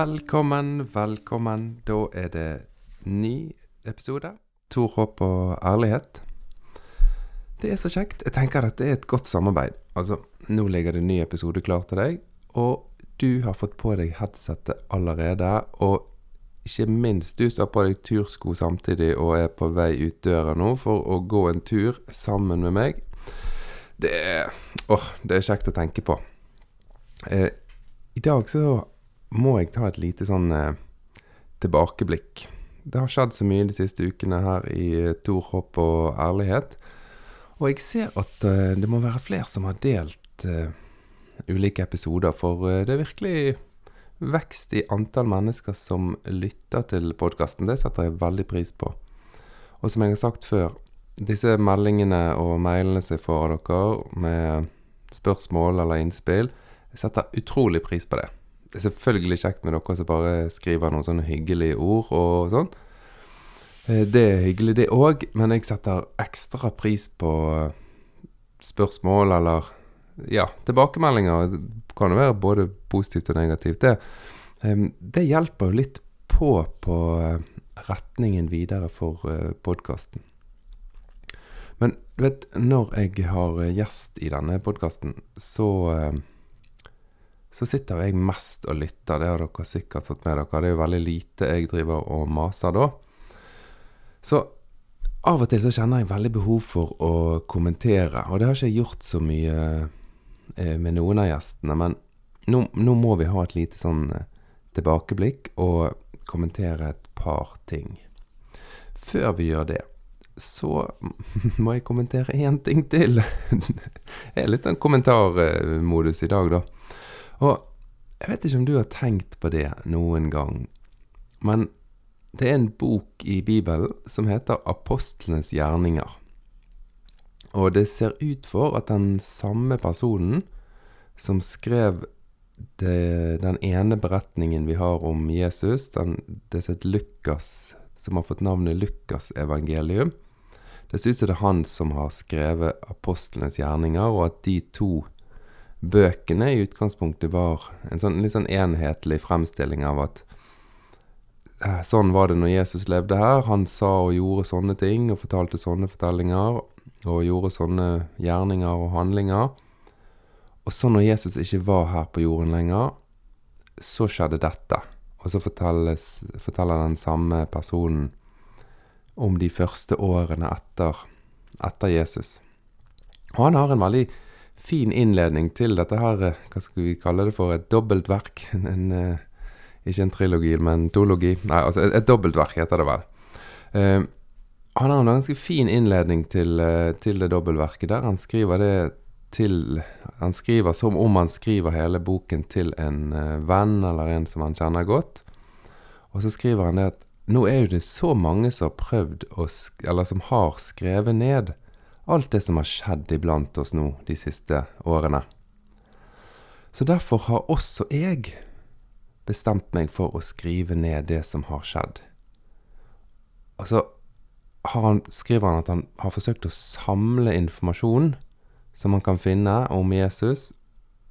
Velkommen, velkommen. Da er det ny episode. Tor, håp og ærlighet. Det er så kjekt. Jeg tenker at det er et godt samarbeid. Altså, nå ligger det en ny episode klar til deg, og du har fått på deg headsetet allerede. Og ikke minst du som har på deg tursko samtidig og er på vei ut døra nå for å gå en tur sammen med meg. Det er Åh, det er kjekt å tenke på. Eh, I dag så må jeg ta et lite sånn eh, tilbakeblikk. Det har skjedd så mye de siste ukene her i eh, Tor, håp og ærlighet. Og jeg ser at eh, det må være flere som har delt eh, ulike episoder, for eh, det er virkelig vekst i antall mennesker som lytter til podkasten. Det setter jeg veldig pris på. Og som jeg har sagt før, disse meldingene og mailene som jeg får av dere med spørsmål eller innspill, jeg setter utrolig pris på det. Det er selvfølgelig kjekt med dere som bare skriver noen sånne hyggelige ord og sånn. Eh, Det er hyggelig, det òg, men jeg setter ekstra pris på eh, spørsmål eller ja, tilbakemeldinger. Det kan jo være både positivt og negativt. Det, det hjelper jo litt på på eh, retningen videre for podkasten. Men du vet, når jeg har eh, gjest i denne podkasten, så eh, så sitter jeg mest og lytter. Det har dere sikkert fått med dere. Det er jo veldig lite jeg driver og maser da. Så av og til så kjenner jeg veldig behov for å kommentere. Og det har ikke jeg gjort så mye eh, med noen av gjestene. Men nå, nå må vi ha et lite sånn eh, tilbakeblikk og kommentere et par ting. Før vi gjør det, så må jeg kommentere én ting til. Det er litt sånn kommentarmodus i dag, da. Og jeg vet ikke om du har tenkt på det noen gang, men det er en bok i Bibelen som heter Apostlenes gjerninger. Og det ser ut for at den samme personen som skrev det, den ene beretningen vi har om Jesus, den, det er et Lukas, som har fått navnet Lukas evangelium. Det ser ut som det er han som har skrevet apostlenes gjerninger, og at de to bøkene i utgangspunktet var en sånn, litt sånn enhetlig fremstilling av at eh, sånn var det når Jesus levde her. Han sa og gjorde sånne ting og fortalte sånne fortellinger og gjorde sånne gjerninger og handlinger. Og så når Jesus ikke var her på jorden lenger, så skjedde dette. Og så fortelles, forteller den samme personen om de første årene etter, etter Jesus. Og han har en veldig fin innledning til dette her, eh, hva skal vi kalle det for, et dobbeltverk. En, eh, ikke en trilogi, men en tologi. Nei, altså et, et dobbeltverk heter det vel. Uh, han har en ganske fin innledning til, til det dobbeltverket, der han skriver det til Han skriver som om han skriver hele boken til en venn eller en som han kjenner godt. Og så skriver han det at nå er jo det så mange som har prøvd å Eller som har skrevet ned alt det som har skjedd iblant oss nå de siste årene. Så derfor har også jeg bestemt meg for å skrive ned det som har skjedd. Og så har han, skriver han at han har forsøkt å samle informasjon som han kan finne om Jesus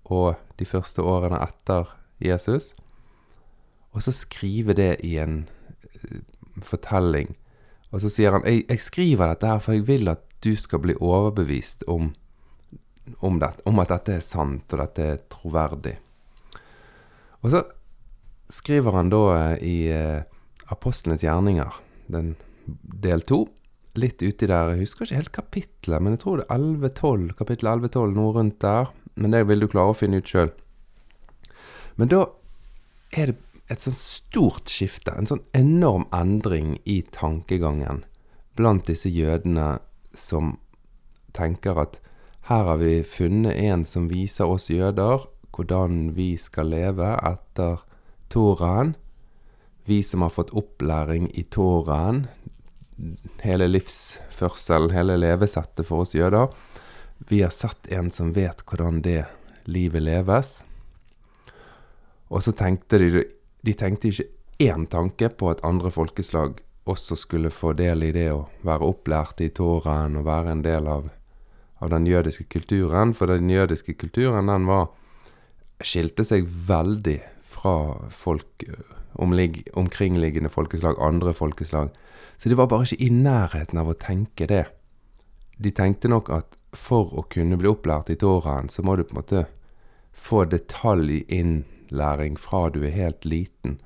og de første årene etter Jesus, og så skrive det i en eh, fortelling. Og så sier han jeg, jeg skriver dette her for jeg vil at du skal bli overbevist om, om, det, om at dette er sant, og dette er troverdig. Og så skriver han da eh, i eh, Apostlenes gjerninger, den del to, litt uti der, jeg husker ikke helt kapittelet, men jeg tror det er 11-12, kapittel 11-12, noe rundt der. Men det vil du klare å finne ut sjøl. Men da er det et sånn stort skifte, en sånn enorm endring i tankegangen blant disse jødene som tenker at her har vi funnet en som viser oss jøder hvordan vi skal leve etter Toraen. Vi som har fått opplæring i Toraen, hele livsførselen, hele levesettet for oss jøder. Vi har sett en som vet hvordan det livet leves. Og så tenkte de De tenkte ikke én tanke på at andre folkeslag også skulle få del i det å være opplært i Toraen og være en del av, av den jødiske kulturen. For den jødiske kulturen, den var skilte seg veldig fra folk omlig, omkringliggende folkeslag, andre folkeslag. Så de var bare ikke i nærheten av å tenke det. De tenkte nok at for å kunne bli opplært i Toraen, så må du på en måte få detaljinnlæring fra du er helt liten.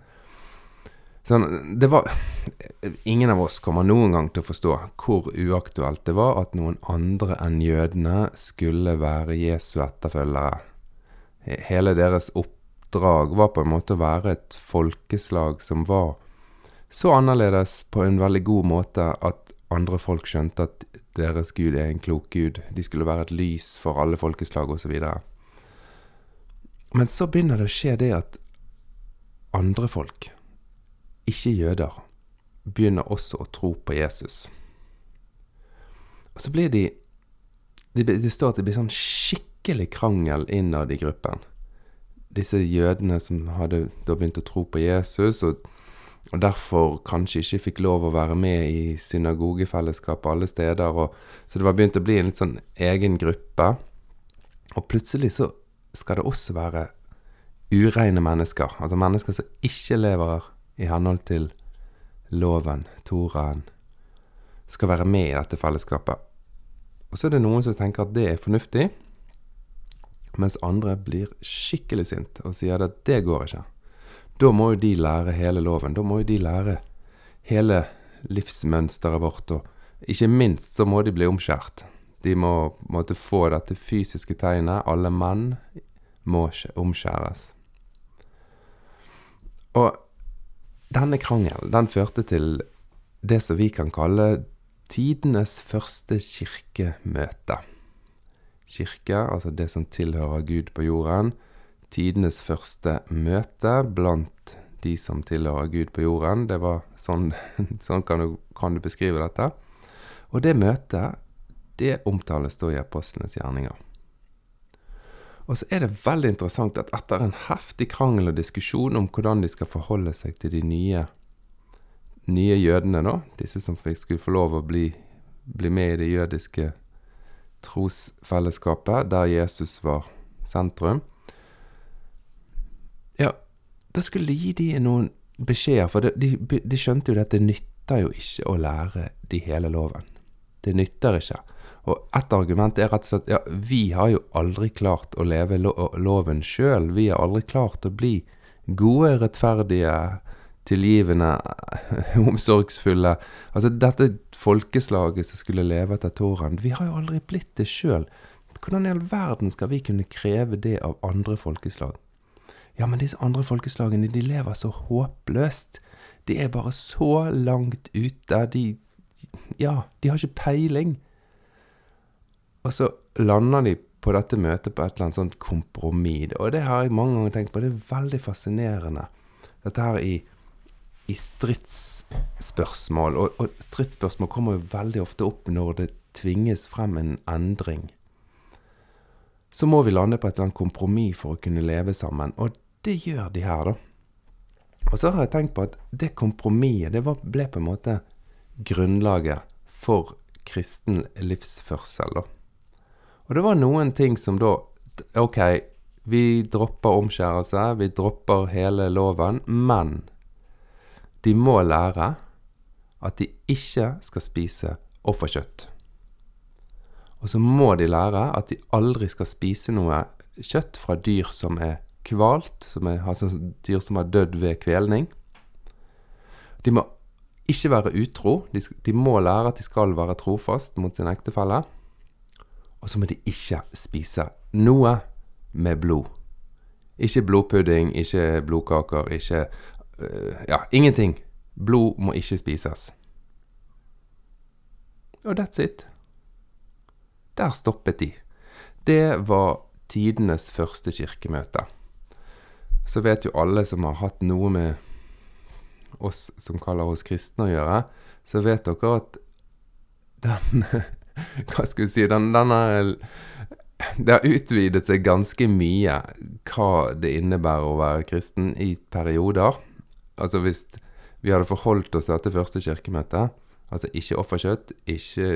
Sånn, det var Ingen av oss kommer noen gang til å forstå hvor uaktuelt det var at noen andre enn jødene skulle være Jesu etterfølgere. Hele deres oppdrag var på en måte å være et folkeslag som var så annerledes på en veldig god måte at andre folk skjønte at deres gud er en klok gud. De skulle være et lys for alle folkeslag osv. Men så begynner det å skje det at andre folk ikke-jøder begynner også å tro på Jesus. Og så blir de Det, de står at det blir sånn skikkelig krangel innad i gruppen. Disse jødene som hadde da begynt å tro på Jesus, og, og derfor kanskje ikke fikk lov å være med i synagogefellesskap alle steder. Og, så det var begynt å bli en litt sånn egen gruppe. Og plutselig så skal det også være ureine mennesker. Altså mennesker som ikke lever i henhold til loven, Toraen, skal være med i dette fellesskapet. Og så er det noen som tenker at det er fornuftig, mens andre blir skikkelig sint og sier at det går ikke. Da må jo de lære hele loven. Da må jo de lære hele livsmønsteret vårt. Og ikke minst så må de bli omskjært. De må måtte få dette fysiske tegnet. Alle menn må omskjæres. Og denne krangelen den førte til det som vi kan kalle tidenes første kirkemøte. Kirke, altså det som tilhører Gud på jorden. Tidenes første møte blant de som tilhører Gud på jorden. Det var sånn, sånn kan, du, kan, du, beskrive dette. Og det møtet, det omtales da i apostlenes gjerninger. Og så er det veldig interessant at etter en heftig krangel og diskusjon om hvordan de skal forholde seg til de nye, nye jødene, nå, disse som skulle få lov å bli, bli med i det jødiske trosfellesskapet, der Jesus var sentrum Ja, da skulle de gi de noen beskjeder, for de, de, de skjønte jo at det nytter jo ikke å lære de hele loven. Det nytter ikke. Og ett argument er rett og slett ja, vi har jo aldri klart å leve lo loven sjøl. Vi har aldri klart å bli gode, rettferdige, tilgivende, omsorgsfulle. Altså dette folkeslaget som skulle leve etter Toraen, vi har jo aldri blitt det sjøl. Hvordan i all verden skal vi kunne kreve det av andre folkeslag? Ja, men disse andre folkeslagene, de lever så håpløst. De er bare så langt ute. De Ja, de har ikke peiling. Og så lander de på dette møtet på et eller annet sånt kompromiss. Og det har jeg mange ganger tenkt på. Det er veldig fascinerende. Dette her i, i stridsspørsmål. Og, og stridsspørsmål kommer jo veldig ofte opp når det tvinges frem en endring. Så må vi lande på et eller annet kompromiss for å kunne leve sammen. Og det gjør de her, da. Og så har jeg tenkt på at det kompromisset, det ble på en måte grunnlaget for kristen livsførsel, da. Og det var noen ting som da OK, vi dropper omskjærelse, vi dropper hele loven, men de må lære at de ikke skal spise offerkjøtt. Og så må de lære at de aldri skal spise noe kjøtt fra dyr som er kvalt, som er, altså dyr som har dødd ved kvelning. De må ikke være utro. De, de må lære at de skal være trofast mot sin ektefelle. Og så må de ikke spise noe med blod. Ikke blodpudding, ikke blodkaker, ikke uh, Ja, ingenting. Blod må ikke spises. Og that's it. Der stoppet de. Det var tidenes første kirkemøte. Så vet jo alle som har hatt noe med oss som kaller oss kristne å gjøre, så vet dere at den Hva skal vi si den, denne, Det har utvidet seg ganske mye hva det innebærer å være kristen i perioder. Altså hvis vi hadde forholdt oss til første kirkemøtet, altså ikke offerkjøtt, ikke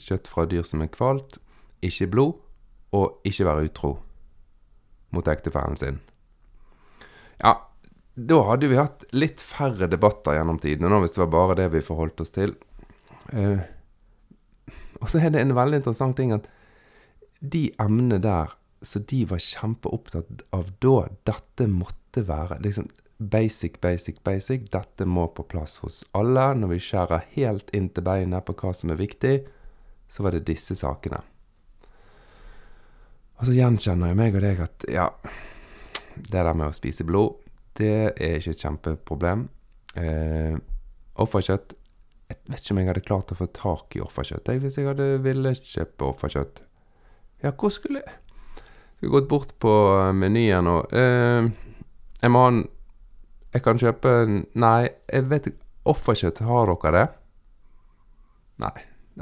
kjøtt fra dyr som er kvalt, ikke blod, og ikke være utro mot ektefellen sin. Ja, da hadde vi hatt litt færre debatter gjennom tidene, nå, hvis det var bare det vi forholdt oss til. Eh, og så er det en veldig interessant ting at de emnene der som de var kjempeopptatt av da, dette måtte være liksom basic, basic, basic. Dette må på plass hos alle. Når vi skjærer helt inn til beinet på hva som er viktig, så var det disse sakene. Og så gjenkjenner jo meg og deg at ja, det der med å spise blod, det er ikke et kjempeproblem. Eh, offerkjøtt Jeg vet ikke om jeg hadde klart å få tak i offerkjøtt jeg, hvis jeg hadde ville kjøpe offerkjøtt. Ja, hvor skulle jeg Skulle gått bort på menyen og eh, Jeg må ha en Jeg kan kjøpe Nei, jeg vet ikke Offerkjøtt, har dere det? Nei.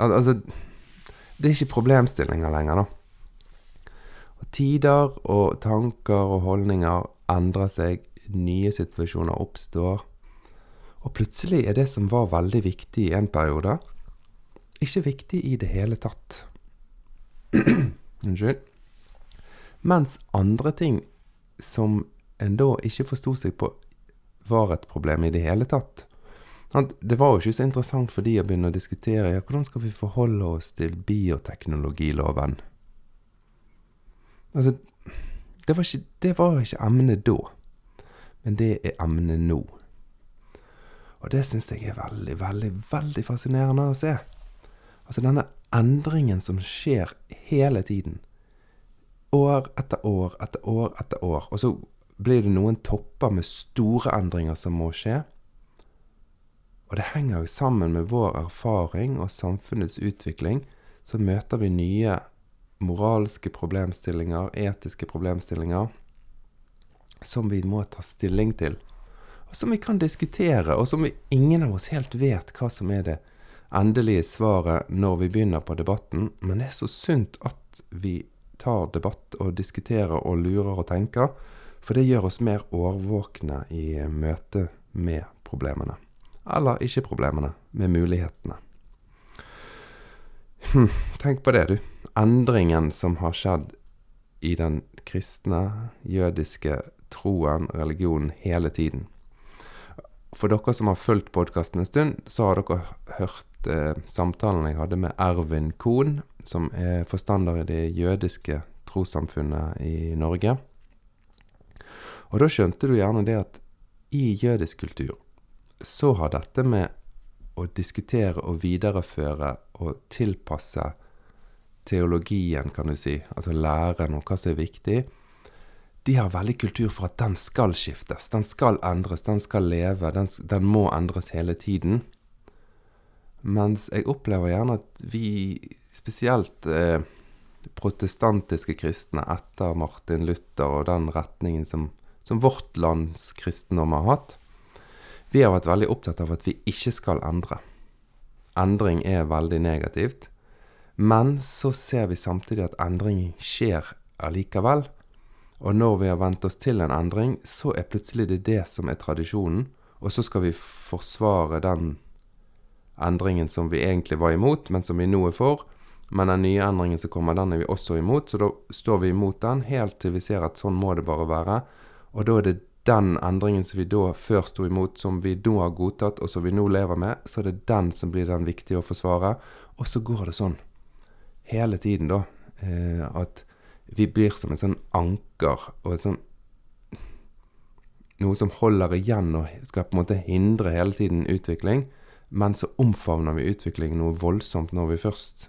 Al altså Det er ikke problemstillinger lenger, da. Og tider og tanker og holdninger endrer seg. Nye situasjoner oppstår. Og plutselig er det som var veldig viktig i en periode, ikke viktig i det hele tatt. Unnskyld. Mens andre ting som en da ikke forsto seg på, var et problem i det hele tatt. Det var jo ikke så interessant for de å begynne å diskutere ja, hvordan skal vi forholde oss til bioteknologiloven. Altså, det var ikke, ikke emnet da, men det er emnet nå. Og det syns jeg er veldig, veldig, veldig fascinerende å se. Altså denne endringen som skjer hele tiden. År etter år etter år etter år. Og så blir det noen topper med store endringer som må skje. Og det henger jo sammen med vår erfaring og samfunnets utvikling. Så møter vi nye moralske problemstillinger, etiske problemstillinger, som vi må ta stilling til. Og som vi kan diskutere, og som ingen av oss helt vet hva som er det endelige svaret når vi begynner på debatten. Men det er så sunt at vi tar debatt og diskuterer og lurer og tenker. For det gjør oss mer årvåkne i møte med problemene. Eller ikke problemene, med mulighetene. Hm, tenk på det, du. Endringen som har skjedd i den kristne, jødiske troen, religionen, hele tiden. For dere som har fulgt podkasten en stund, så har dere hørt eh, samtalen jeg hadde med Ervin Kohn, som er forstander i det jødiske trossamfunnet i Norge. Og da skjønte du gjerne det at i jødisk kultur så har dette med å diskutere og videreføre og tilpasse teologien, kan du si, altså læren og hva som er viktig, de har veldig kultur for at den skal skiftes, den skal endres, den skal leve, den, den må endres hele tiden. Mens jeg opplever gjerne at vi, spesielt eh, protestantiske kristne etter Martin Luther og den retningen som, som vårt lands kristendom har hatt, vi har vært veldig opptatt av at vi ikke skal endre. Endring er veldig negativt. Men så ser vi samtidig at endring skjer allikevel. Og når vi har vent oss til en endring, så er plutselig det det som er tradisjonen. Og så skal vi forsvare den endringen som vi egentlig var imot, men som vi nå er for. Men den nye endringen som kommer, den er vi også imot. Så da står vi imot den helt til vi ser at sånn må det bare være. Og da er det den endringen som vi da før sto imot, som vi nå har godtatt, og som vi nå lever med, så er det den som blir den viktige å forsvare. Og så går det sånn hele tiden, da. Eh, at vi blir som en sånn anker og en sånn Noe som holder igjen og skal på en måte hindre hele tiden utvikling. Men så omfavner vi utvikling noe voldsomt når vi først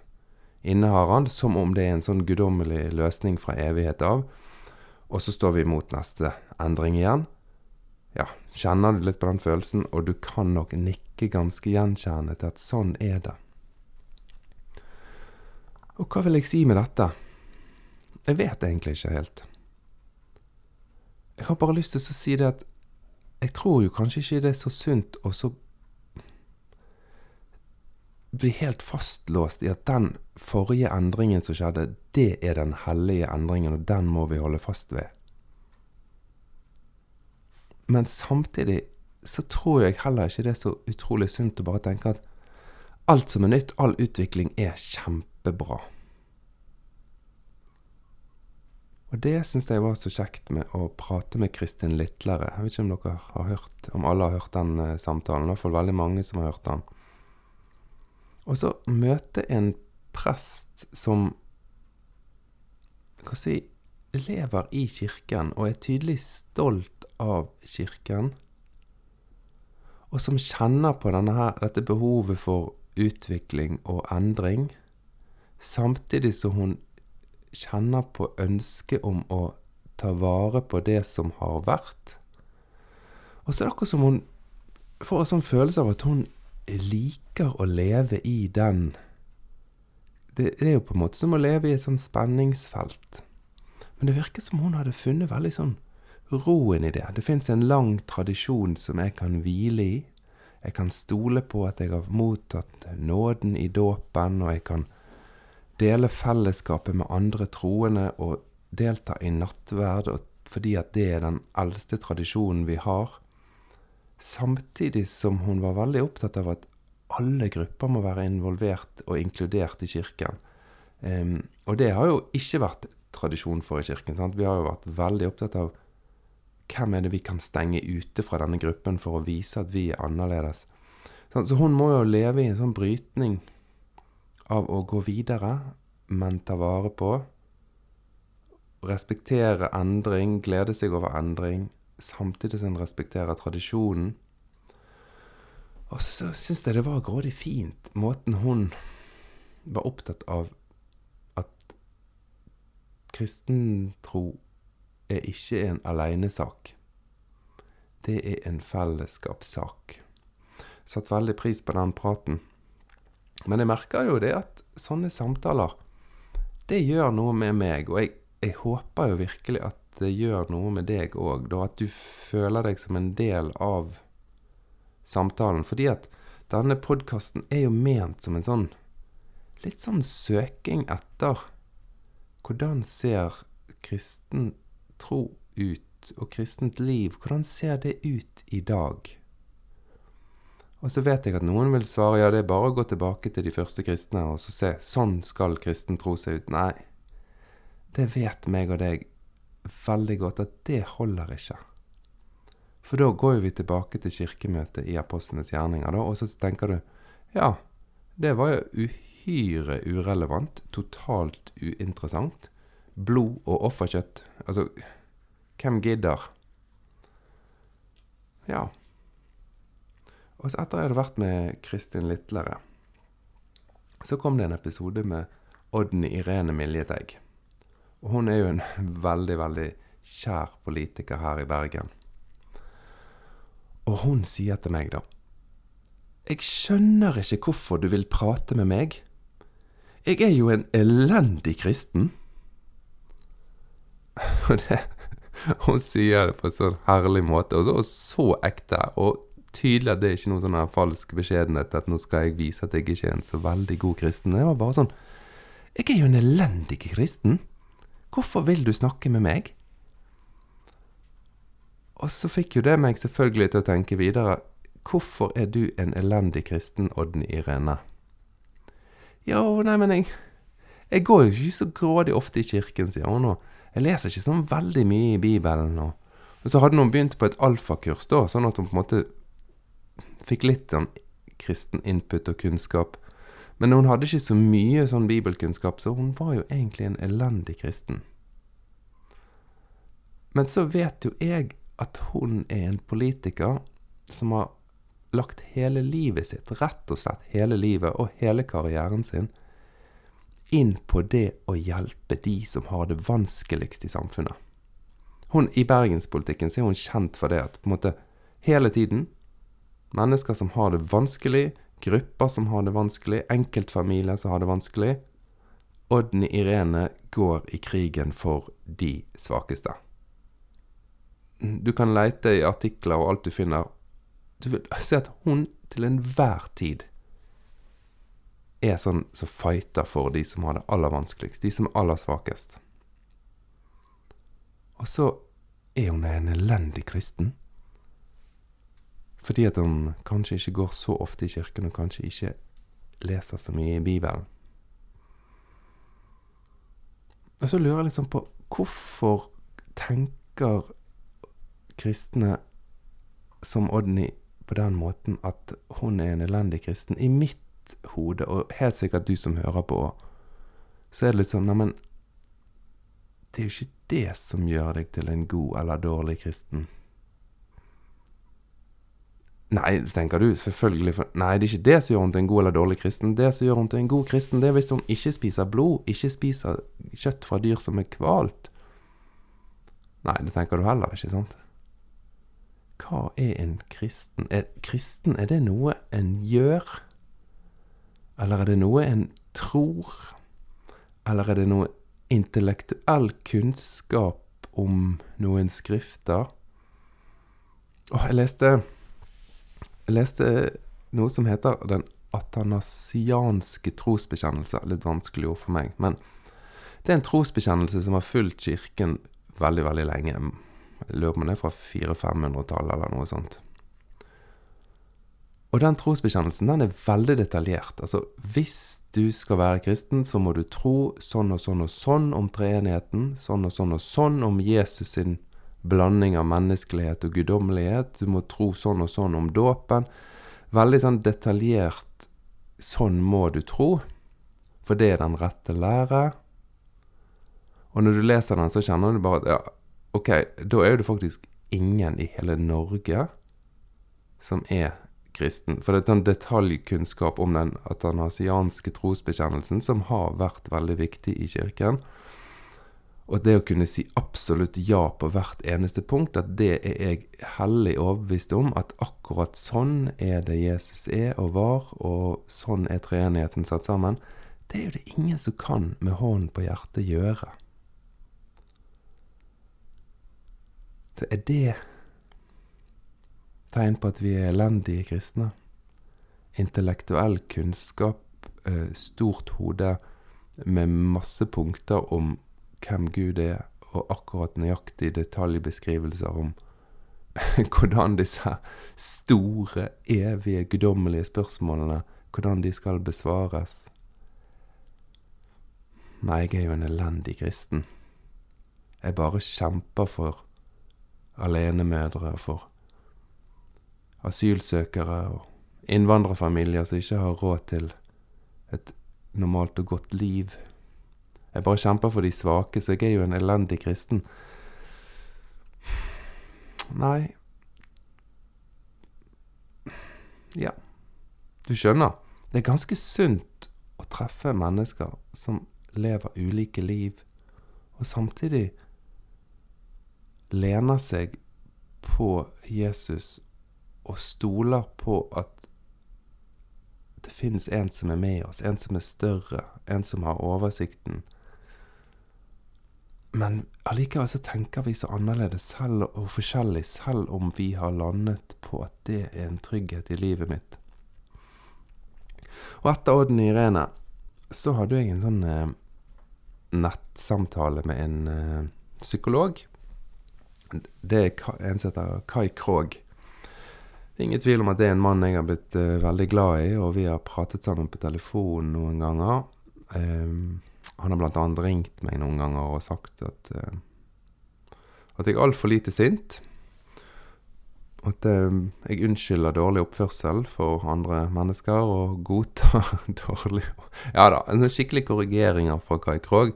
innehar den, som om det er en sånn guddommelig løsning fra evighet av. Og så står vi mot neste endring igjen. Ja, kjenner du litt på den følelsen, og du kan nok nikke ganske gjenkjennende til at sånn er det. Og hva vil jeg si med dette? Jeg vet egentlig ikke helt. Jeg har bare lyst til å si det at jeg tror jo kanskje ikke det er så sunt å så bli helt fastlåst i at den forrige endringen som skjedde, det er den hellige endringen, og den må vi holde fast ved. Men samtidig så tror jeg heller ikke det er så utrolig sunt å bare tenke at alt som er nytt, all utvikling, er kjempebra. Og det syns jeg var så kjekt med å prate med Kristin Litlere. Jeg vet ikke om dere har hørt, om alle har hørt den eh, samtalen. I hvert fall veldig mange som har hørt den. Og så møte en prest som hva si, lever i kirken og er tydelig stolt av kirken. Og som kjenner på her, dette behovet for utvikling og endring. Samtidig som hun kjenner på ønsket om å ta vare på det som har vært. Og så er det akkurat som hun får en sånn følelse av at hun liker å leve i den det, det, er jo på en måte som å leve i et sånn spenningsfelt. Men det virker som hun hadde funnet veldig sånn roen i det. Det fins en lang tradisjon som jeg kan hvile i. Jeg kan stole på at jeg har mottatt nåden i dåpen, og jeg kan dele fellesskapet med andre troende og delta i nattverd fordi at det er den eldste tradisjonen vi har. Samtidig som hun var veldig opptatt av at alle grupper må være involvert og inkludert i kirken. Um, og det har jo ikke vært tradisjon for i kirken. Sant? Vi har jo vært veldig opptatt av hvem er det vi kan stenge ute fra denne gruppen for å vise at vi er annerledes. Så hun må jo leve i en sånn brytning av å gå videre, men ta vare på. Respektere endring, glede seg over endring, samtidig som en respekterer tradisjonen. Og så, så syns jeg det var grådig fint, måten hun var opptatt av at kristen tro er ikke en alenesak. Det er en fellesskapssak. Satt veldig pris på den praten. Men jeg merker jo det at sånne samtaler, det gjør noe med meg. Og jeg, jeg håper jo virkelig at det gjør noe med deg òg, da. At du føler deg som en del av samtalen. Fordi at denne podkasten er jo ment som en sånn litt sånn søking etter hvordan ser kristen tro ut, og kristent liv, hvordan ser det ut i dag? Og så vet jeg at noen vil svare ja, det er bare å gå tilbake til de første kristne og så se sånn skal kristen tro seg ut. Nei, det vet meg og deg veldig godt at det holder ikke. For da går vi tilbake til kirkemøtet i apostlenes gjerninger, da, og så tenker du ja, det var jo uhyre urelevant, totalt uinteressant. Blod og offerkjøtt. Altså, hvem gidder? Ja. Og så etter jeg hadde vært med Kristin Litlere, så kom det en episode med Odny Irene Miljeteig. Og hun er jo en veldig, veldig kjær politiker her i Bergen. Og hun sier til meg, da Jeg skjønner ikke hvorfor du vil prate med meg. Jeg er jo en elendig kristen. Og det, hun sier det på en sånn herlig måte, og så, og så ekte. Og tydelig at det er ikke noe sånn falsk beskjedenhet at nå skal jeg vise at jeg ikke er en så veldig god kristen. Det var bare sånn Jeg er jo en elendig kristen. Hvorfor vil du snakke med meg? Og så fikk jo det meg selvfølgelig til å tenke videre. Hvorfor er du en elendig kristen, Odden Irene? Jo, nei, men jeg Jeg går jo ikke så grådig ofte i kirken, sier hun. nå. jeg leser ikke sånn veldig mye i Bibelen. Og, og så hadde hun begynt på et alfakurs, da, sånn at hun på en måte fikk litt sånn kristen input og kunnskap. Men hun hadde ikke så mye sånn bibelkunnskap, så hun var jo egentlig en elendig kristen. Men så vet jo jeg at hun er en politiker som har lagt hele livet sitt, rett og slett hele livet og hele karrieren sin, inn på det å hjelpe de som har det vanskeligst i samfunnet. Hun, I bergenspolitikken så er hun kjent for det at på en måte hele tiden Mennesker som har det vanskelig, grupper som har det vanskelig, enkeltfamilier som har det vanskelig. Odny Irene går i krigen for de svakeste. Du kan leite i artikler og alt du finner. Du vil se at hun til enhver tid er sånn som fighter for de som har det aller vanskeligst, de som er aller svakest. Og så er hun en elendig kristen. Fordi at han kanskje ikke går så ofte i kirken, og kanskje ikke leser så mye i Bibelen. Og så lurer jeg sånn på hvorfor tenker kristne som Odny på den måten at hun er en elendig kristen? I mitt hode, og helt sikkert du som hører på, så er det litt sånn Neimen, det er jo ikke det som gjør deg til en god eller dårlig kristen. Nei, tenker du, selvfølgelig. For, nei, det er ikke det som gjør henne til en god eller dårlig kristen. Det som gjør henne til en god kristen, det er hvis hun ikke spiser blod, ikke spiser kjøtt fra dyr som er kvalt. Nei, det tenker du heller ikke, sant? Hva er en kristen? Er kristen, er det noe en gjør? Eller er det noe en tror? Eller er det noe intellektuell kunnskap om noen skrifter? Åh, jeg leste jeg leste noe som heter Den atanasianske trosbekjennelse. Litt vanskelig ord for meg. Men det er en trosbekjennelse som har fulgt Kirken veldig, veldig lenge. Jeg lurer på om det er fra 400-500-tallet eller noe sånt. Og den trosbekjennelsen den er veldig detaljert. Altså, hvis du skal være kristen, så må du tro sånn og sånn og sånn om treenigheten. Sånn og sånn og sånn om Jesus sin blanding av menneskelighet og guddommelighet. Du må tro sånn og sånn om dåpen. Veldig sånn detaljert Sånn må du tro, for det er den rette lære. Og når du leser den, så kjenner du bare at ja, ok, da er det faktisk ingen i hele Norge som er kristen. For det er en detaljkunnskap om den atanasianske trosbekjennelsen som har vært veldig viktig i kirken. Og det å kunne si absolutt ja på hvert eneste punkt, at det er jeg hellig overbevist om, at akkurat sånn er det Jesus er og var, og sånn er treenigheten satt sammen, det er jo det ingen som kan med hånden på hjertet gjøre. Så er det tegn på at vi er elendige kristne? Intellektuell kunnskap, eh, stort hode med masse punkter om hvem Gud er, og akkurat nøyaktig detaljbeskrivelser om hvordan disse store, evige, guddommelige spørsmålene hvordan de skal besvares. Nei, jeg er jo en elendig kristen. Jeg bare kjemper for alenemødre, for asylsøkere og innvandrerfamilier som ikke har råd til et normalt og godt liv jeg bare kjemper for de svake, så jeg er jo en elendig kristen. Nei Ja. Du skjønner. Det er ganske sunt å treffe mennesker som lever ulike liv, og samtidig lener seg på Jesus og stoler på at det finnes en som er med oss, en som er større, en som har oversikten. Men allikevel så tenker vi så annerledes selv og forskjellig, selv om vi har landet på at det er en trygghet i livet mitt. Og etter Odden Irene så hadde jeg en sånn eh, nettsamtale med en eh, psykolog. Det er en som heter Kai Krog. Ingen tvil om at det er en mann jeg har blitt eh, veldig glad i, og vi har pratet sammen på telefon noen ganger. Um, han har bl.a. ringt meg noen ganger og sagt at, uh, at jeg er altfor lite sint. At uh, jeg unnskylder dårlig oppførsel for andre mennesker og godtar dårlig Ja da, en sånn skikkelig korrigeringer fra Kai Krogh.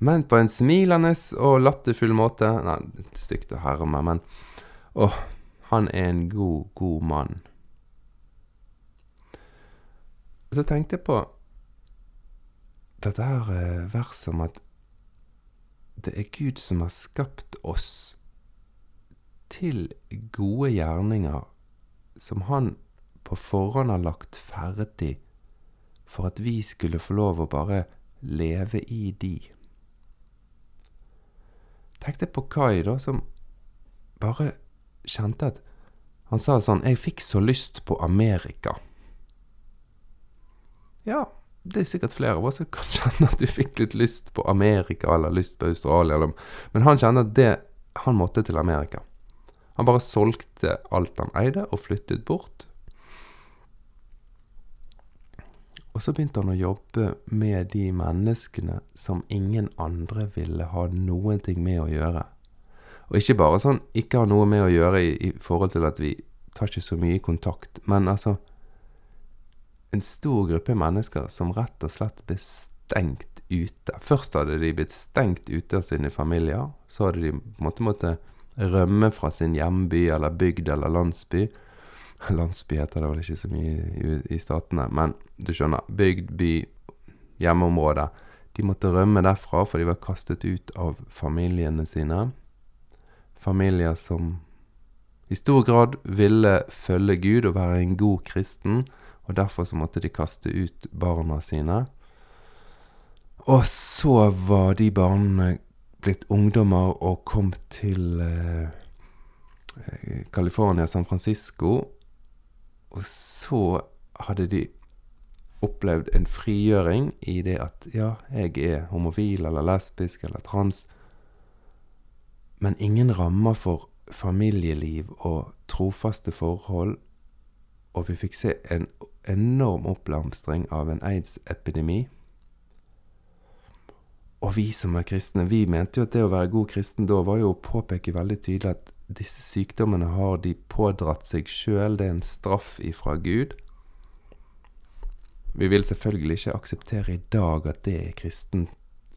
Men på en smilende og latterfull måte. Nei, stygt å herme, men Åh, han er en god, god mann. Så tenkte jeg på dette her eh, verset om at det er Gud som har skapt oss til gode gjerninger som Han på forhånd har lagt ferdig for at vi skulle få lov å bare leve i de. Tenk deg på Kai, da, som bare kjente at Han sa sånn 'Jeg fikk så lyst på Amerika'. Ja, det er sikkert flere av oss som kan kjenne at du fikk litt lyst på Amerika eller lyst på Australia. Eller, men han kjenner at det, han måtte til Amerika. Han bare solgte alt han eide, og flyttet bort. Og så begynte han å jobbe med de menneskene som ingen andre ville ha noen ting med å gjøre. Og ikke bare sånn ikke ha noe med å gjøre i, i forhold til at vi tar ikke så mye kontakt, men altså En stor gruppe mennesker som rett og slett ble stengt ute. Først hadde de blitt stengt ute av sine familier. Så hadde de på en måte rømme fra sin hjemby eller bygd eller landsby. Landsby heter det vel ikke så mye i, i statene, men du skjønner. Bygd, by, hjemmeområde. De måtte rømme derfra, for de var kastet ut av familiene sine familier som i stor grad ville følge Gud og være en god kristen, og derfor så måtte de kaste ut barna sine. Og så var de barna blitt ungdommer og kom til eh, San Francisco. Og så hadde de opplevd en frigjøring i det at ja, jeg er homofil eller lesbisk eller trans men ingen rammer for familieliv og trofaste forhold, og vi fikk se en enorm oppblomstring av en aids-epidemi. Og vi som er kristne, vi mente jo at det å være god kristen da var jo å påpeke veldig tydelig at disse sykdommene har de pådratt seg sjøl, det er en straff ifra Gud. Vi vil selvfølgelig ikke akseptere i dag at det er kristen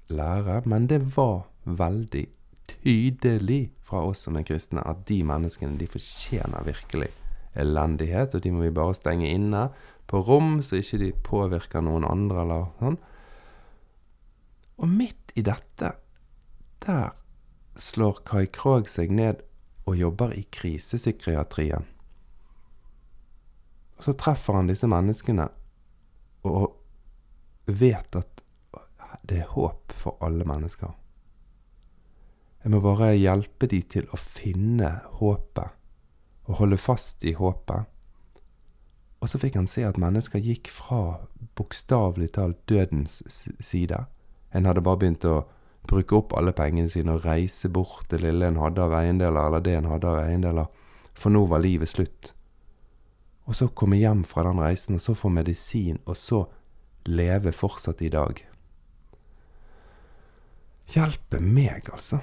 lære, men det var veldig tydelig fra oss som er kristne at de menneskene de fortjener virkelig elendighet, og de må vi bare stenge inne på rom, så ikke de påvirker noen andre eller sånn. Og midt i dette, der slår Kai Krogh seg ned og jobber i krisepsykiatrien. Og så treffer han disse menneskene og vet at det er håp for alle mennesker. Jeg må bare hjelpe de til å finne håpet, og holde fast i håpet. Og så fikk han se at mennesker gikk fra bokstavelig talt dødens side. En hadde bare begynt å bruke opp alle pengene sine og reise bort det lille en hadde av eiendeler, eller det en hadde av eiendeler, for nå var livet slutt. Og så komme hjem fra den reisen, og så få medisin, og så leve fortsatt i dag. Hjelpe meg, altså.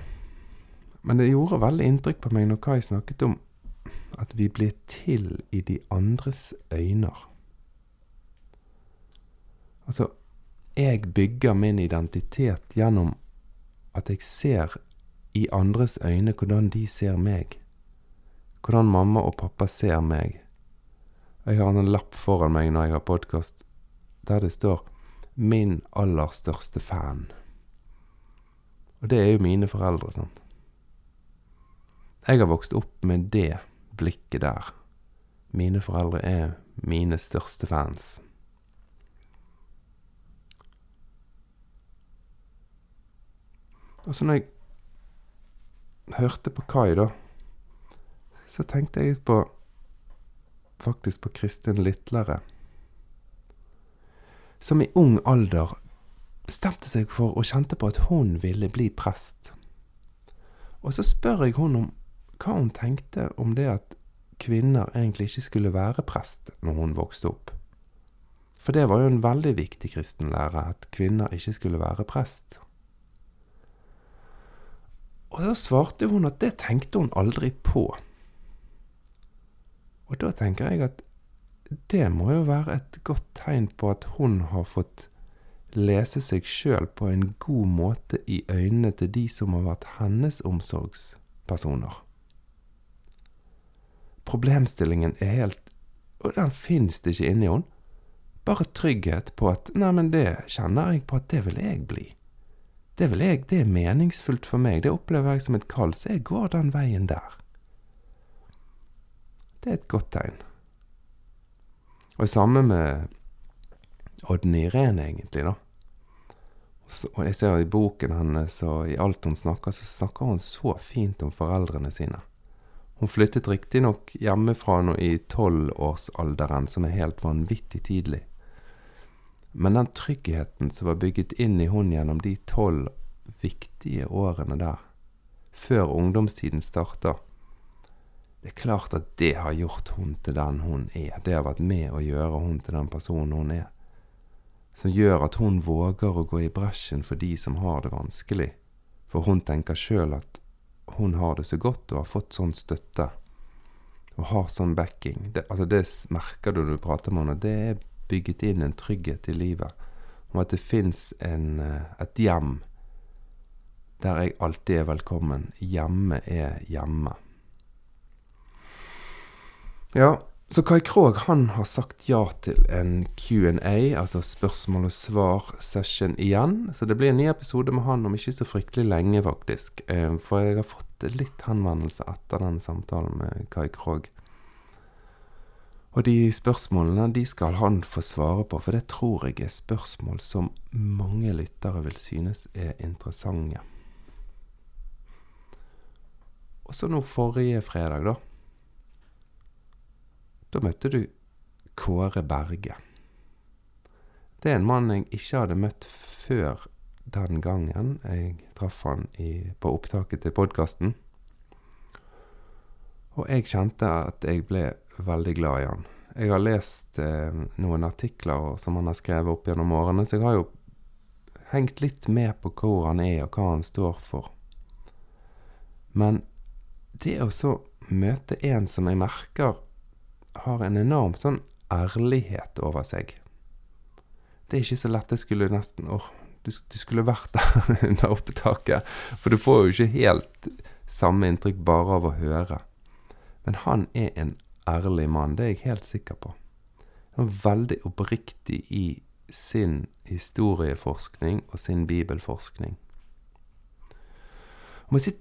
Men det gjorde veldig inntrykk på meg når Kai snakket om at vi blir til i de andres øyner. Altså, jeg bygger min identitet gjennom at jeg ser i andres øyne hvordan de ser meg. Hvordan mamma og pappa ser meg. Jeg har en lapp foran meg når jeg har podkast, der det står 'Min aller største fan'. Og det er jo mine foreldre, sant. Jeg har vokst opp med det blikket der. Mine foreldre er mine største fans. Og så når jeg hørte på Kai, da, så tenkte jeg på faktisk på Kristin Litlere. Som i ung alder bestemte seg for og kjente på at hun ville bli prest. Og så spør jeg hun om hva hun tenkte om det at kvinner egentlig ikke skulle være prest når hun vokste opp. For det var jo en veldig viktig kristen lære, at kvinner ikke skulle være prest. Og da svarte hun at det tenkte hun aldri på. Og da tenker jeg at det må jo være et godt tegn på at hun har fått lese seg sjøl på en god måte i øynene til de som har vært hennes omsorgspersoner problemstillingen er helt Og den fins det ikke inni henne. Bare trygghet på at Nei, men det kjenner jeg på at det vil jeg bli. Det vil jeg, det er meningsfullt for meg. Det opplever jeg som et kall, så jeg går den veien der. Det er et godt tegn. Og samme med Odny Irene, egentlig, da. Og jeg ser i boken hennes og i alt hun snakker, så snakker hun så fint om foreldrene sine. Hun flyttet riktignok hjemmefra nå i tolvårsalderen, som er helt vanvittig tidlig. Men den tryggheten som var bygget inn i hun gjennom de tolv viktige årene der, før ungdomstiden starter, det er klart at det har gjort hun til den hun er. Det har vært med å gjøre hun til den personen hun er. som gjør at hun våger å gå i bresjen for de som har det vanskelig. For hun tenker sjøl at hun har det så godt og har fått sånn støtte. Og har sånn backing. Det, altså det merker du når du prater med henne. Det er bygget inn en trygghet i livet. Om at det fins et hjem der jeg alltid er velkommen. Hjemme er hjemme. Ja, så Kai Krogh han har sagt ja til en Q&A, altså spørsmål og svar-session igjen. Så det blir en ny episode med han om ikke så fryktelig lenge, faktisk. Eh, for jeg har fått litt henvendelse etter den samtalen med Kai Krogh. Og de spørsmålene de skal han få svare på, for det tror jeg er spørsmål som mange lyttere vil synes er interessante. Og så nå forrige fredag, da da møtte du Kåre Berge. Det er en mann jeg ikke hadde møtt før den gangen jeg traff han i, på opptaket til podkasten. Og jeg kjente at jeg ble veldig glad i han. Jeg har lest eh, noen artikler som han har skrevet opp gjennom årene, så jeg har jo hengt litt med på hvor han er, og hva han står for. Men det å så møte en som jeg merker har en enorm sånn ærlighet over seg. Det er ikke så lett. Det skulle nesten Åh, du, du skulle vært der under opptaket. For du får jo ikke helt samme inntrykk bare av å høre. Men han er en ærlig mann. Det er jeg helt sikker på. Han er veldig oppriktig i sin historieforskning og sin bibelforskning. Og må si,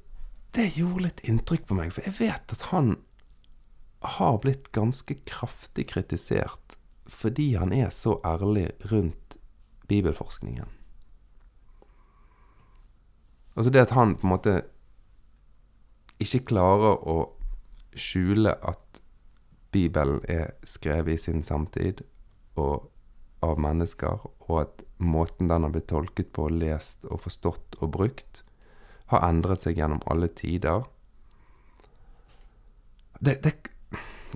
det gjorde litt inntrykk på meg, for jeg vet at han har blitt ganske kraftig kritisert fordi han er så ærlig rundt bibelforskningen. Altså det at han på en måte ikke klarer å skjule at Bibelen er skrevet i sin samtid og av mennesker, og at måten den har blitt tolket på, lest og forstått og brukt, har endret seg gjennom alle tider. Det, det,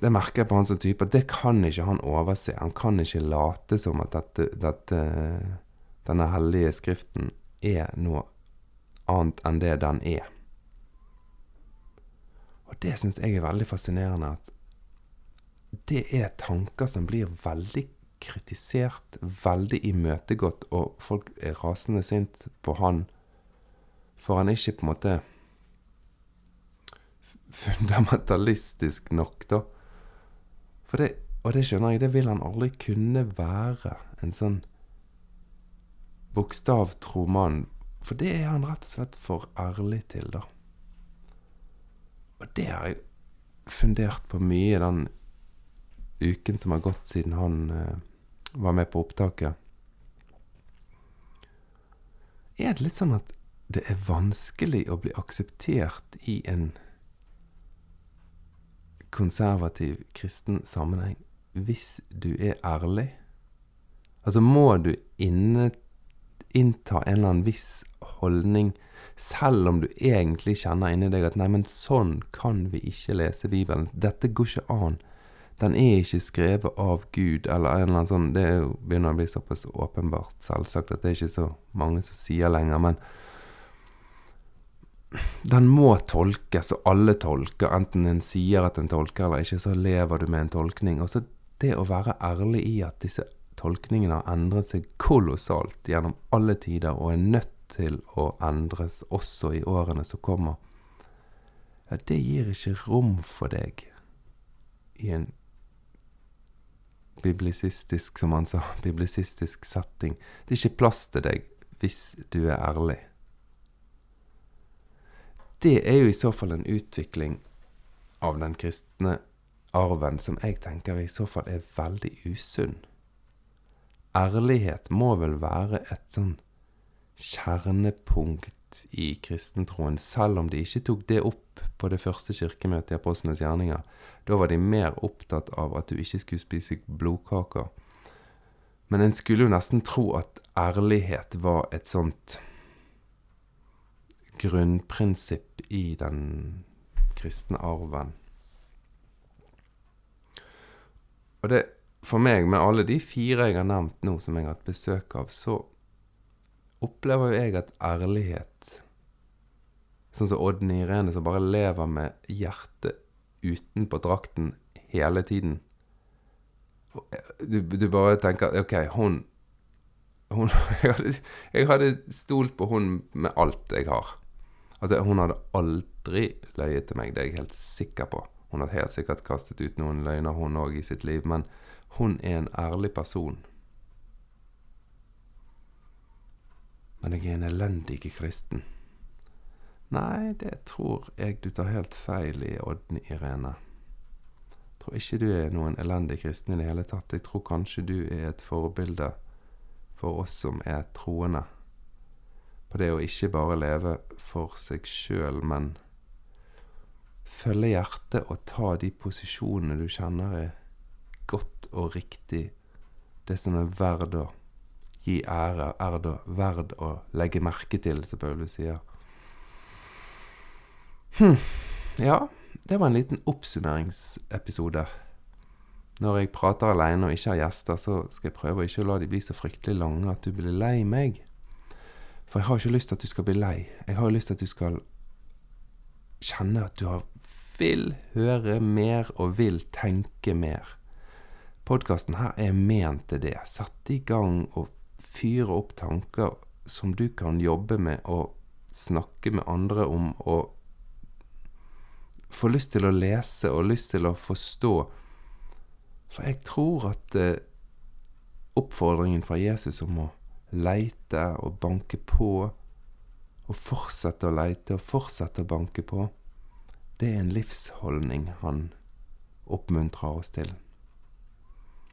det merker jeg på han som type, det kan ikke han overse. Han kan ikke late som at dette, dette, denne hellige skriften er noe annet enn det den er. Og det syns jeg er veldig fascinerende. At det er tanker som blir veldig kritisert, veldig imøtegått, og folk er rasende sint på han for han ikke på en måte fundamentalistisk nok, da. Det, og det skjønner jeg, det vil han aldri kunne være. En sånn bokstavtro mann. For det er han rett og slett for ærlig til, da. Og det har jeg fundert på mye den uken som har gått siden han uh, var med på opptaket. Er det litt sånn at det er vanskelig å bli akseptert i en konservativ kristen sammenheng hvis du er ærlig? Altså, må du inne, innta en eller annen viss holdning, selv om du egentlig kjenner inni deg at 'nei, men sånn kan vi ikke lese Bibelen'. Dette går ikke an. Den er ikke skrevet av Gud, eller en eller annen sånn Det begynner å bli såpass åpenbart selvsagt at det er ikke så mange som sier lenger. men den må tolkes, og alle tolker. Enten en sier at en tolker eller ikke, så lever du med en tolkning. Og så det å være ærlig i at disse tolkningene har endret seg kolossalt gjennom alle tider, og er nødt til å endres også i årene som kommer, ja, det gir ikke rom for deg i en biblisistisk, som han sa, biblisistisk setting. Det er ikke plass til deg hvis du er ærlig det er jo i så fall en utvikling av den kristne arven som jeg tenker i så fall er veldig usunn. Ærlighet må vel være et sånn kjernepunkt i kristentroen, selv om de ikke tok det opp på det første kirkemøtet i Apostlenes gjerninger. Da var de mer opptatt av at du ikke skulle spise blodkaker. Men en skulle jo nesten tro at ærlighet var et sånt grunnprinsipp i den kristne arven. Og det for meg, med alle de fire jeg har nevnt nå, som jeg har hatt besøk av, så opplever jo jeg at ærlighet Sånn som Oddny Irene, som bare lever med hjertet utenpå drakten hele tiden. Du, du bare tenker OK, hun, hun jeg, hadde, jeg hadde stolt på hun med alt jeg har. Altså, hun hadde aldri løyet til meg, det er jeg helt sikker på. Hun har helt sikkert kastet ut noen løgner, hun òg, i sitt liv, men hun er en ærlig person. Men jeg er en elendig kristen. Nei, det tror jeg du tar helt feil i, Oddny Irene. Jeg tror ikke du er noen elendig kristen i det hele tatt. Jeg tror kanskje du er et forbilde for oss som er troende. På det å ikke bare leve for seg sjøl, men følge hjertet og ta de posisjonene du kjenner er godt og riktig. Det som er verd å gi ære, er det verd å legge merke til, som Paulus sier. Hm. Ja, det var en liten oppsummeringsepisode. Når jeg prater alene og ikke har gjester, så skal jeg prøve å ikke la de bli så fryktelig lange at du blir lei meg. For jeg har ikke lyst til at du skal bli lei. Jeg har lyst til at du skal kjenne at du vil høre mer og vil tenke mer. Podkasten her er ment til det. Sette i gang og fyre opp tanker som du kan jobbe med og snakke med andre om og få lyst til å lese og lyst til å forstå. For jeg tror at eh, oppfordringen fra Jesus om å leite og banke på, og fortsette å leite og fortsette å banke på, det er en livsholdning han oppmuntrer oss til.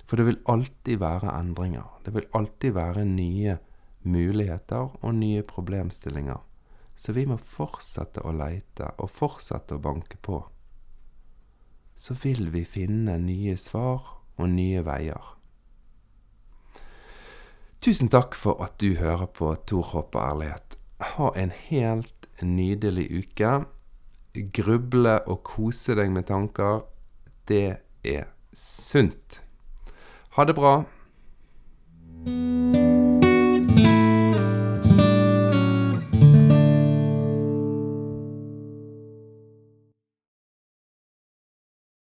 For det vil alltid være endringer. Det vil alltid være nye muligheter og nye problemstillinger. Så vi må fortsette å leite og fortsette å banke på. Så vil vi finne nye svar og nye veier. Tusen takk for at du hører på Tor Håp og ærlighet. Ha en helt nydelig uke. Gruble og kose deg med tanker. Det er sunt. Ha det bra.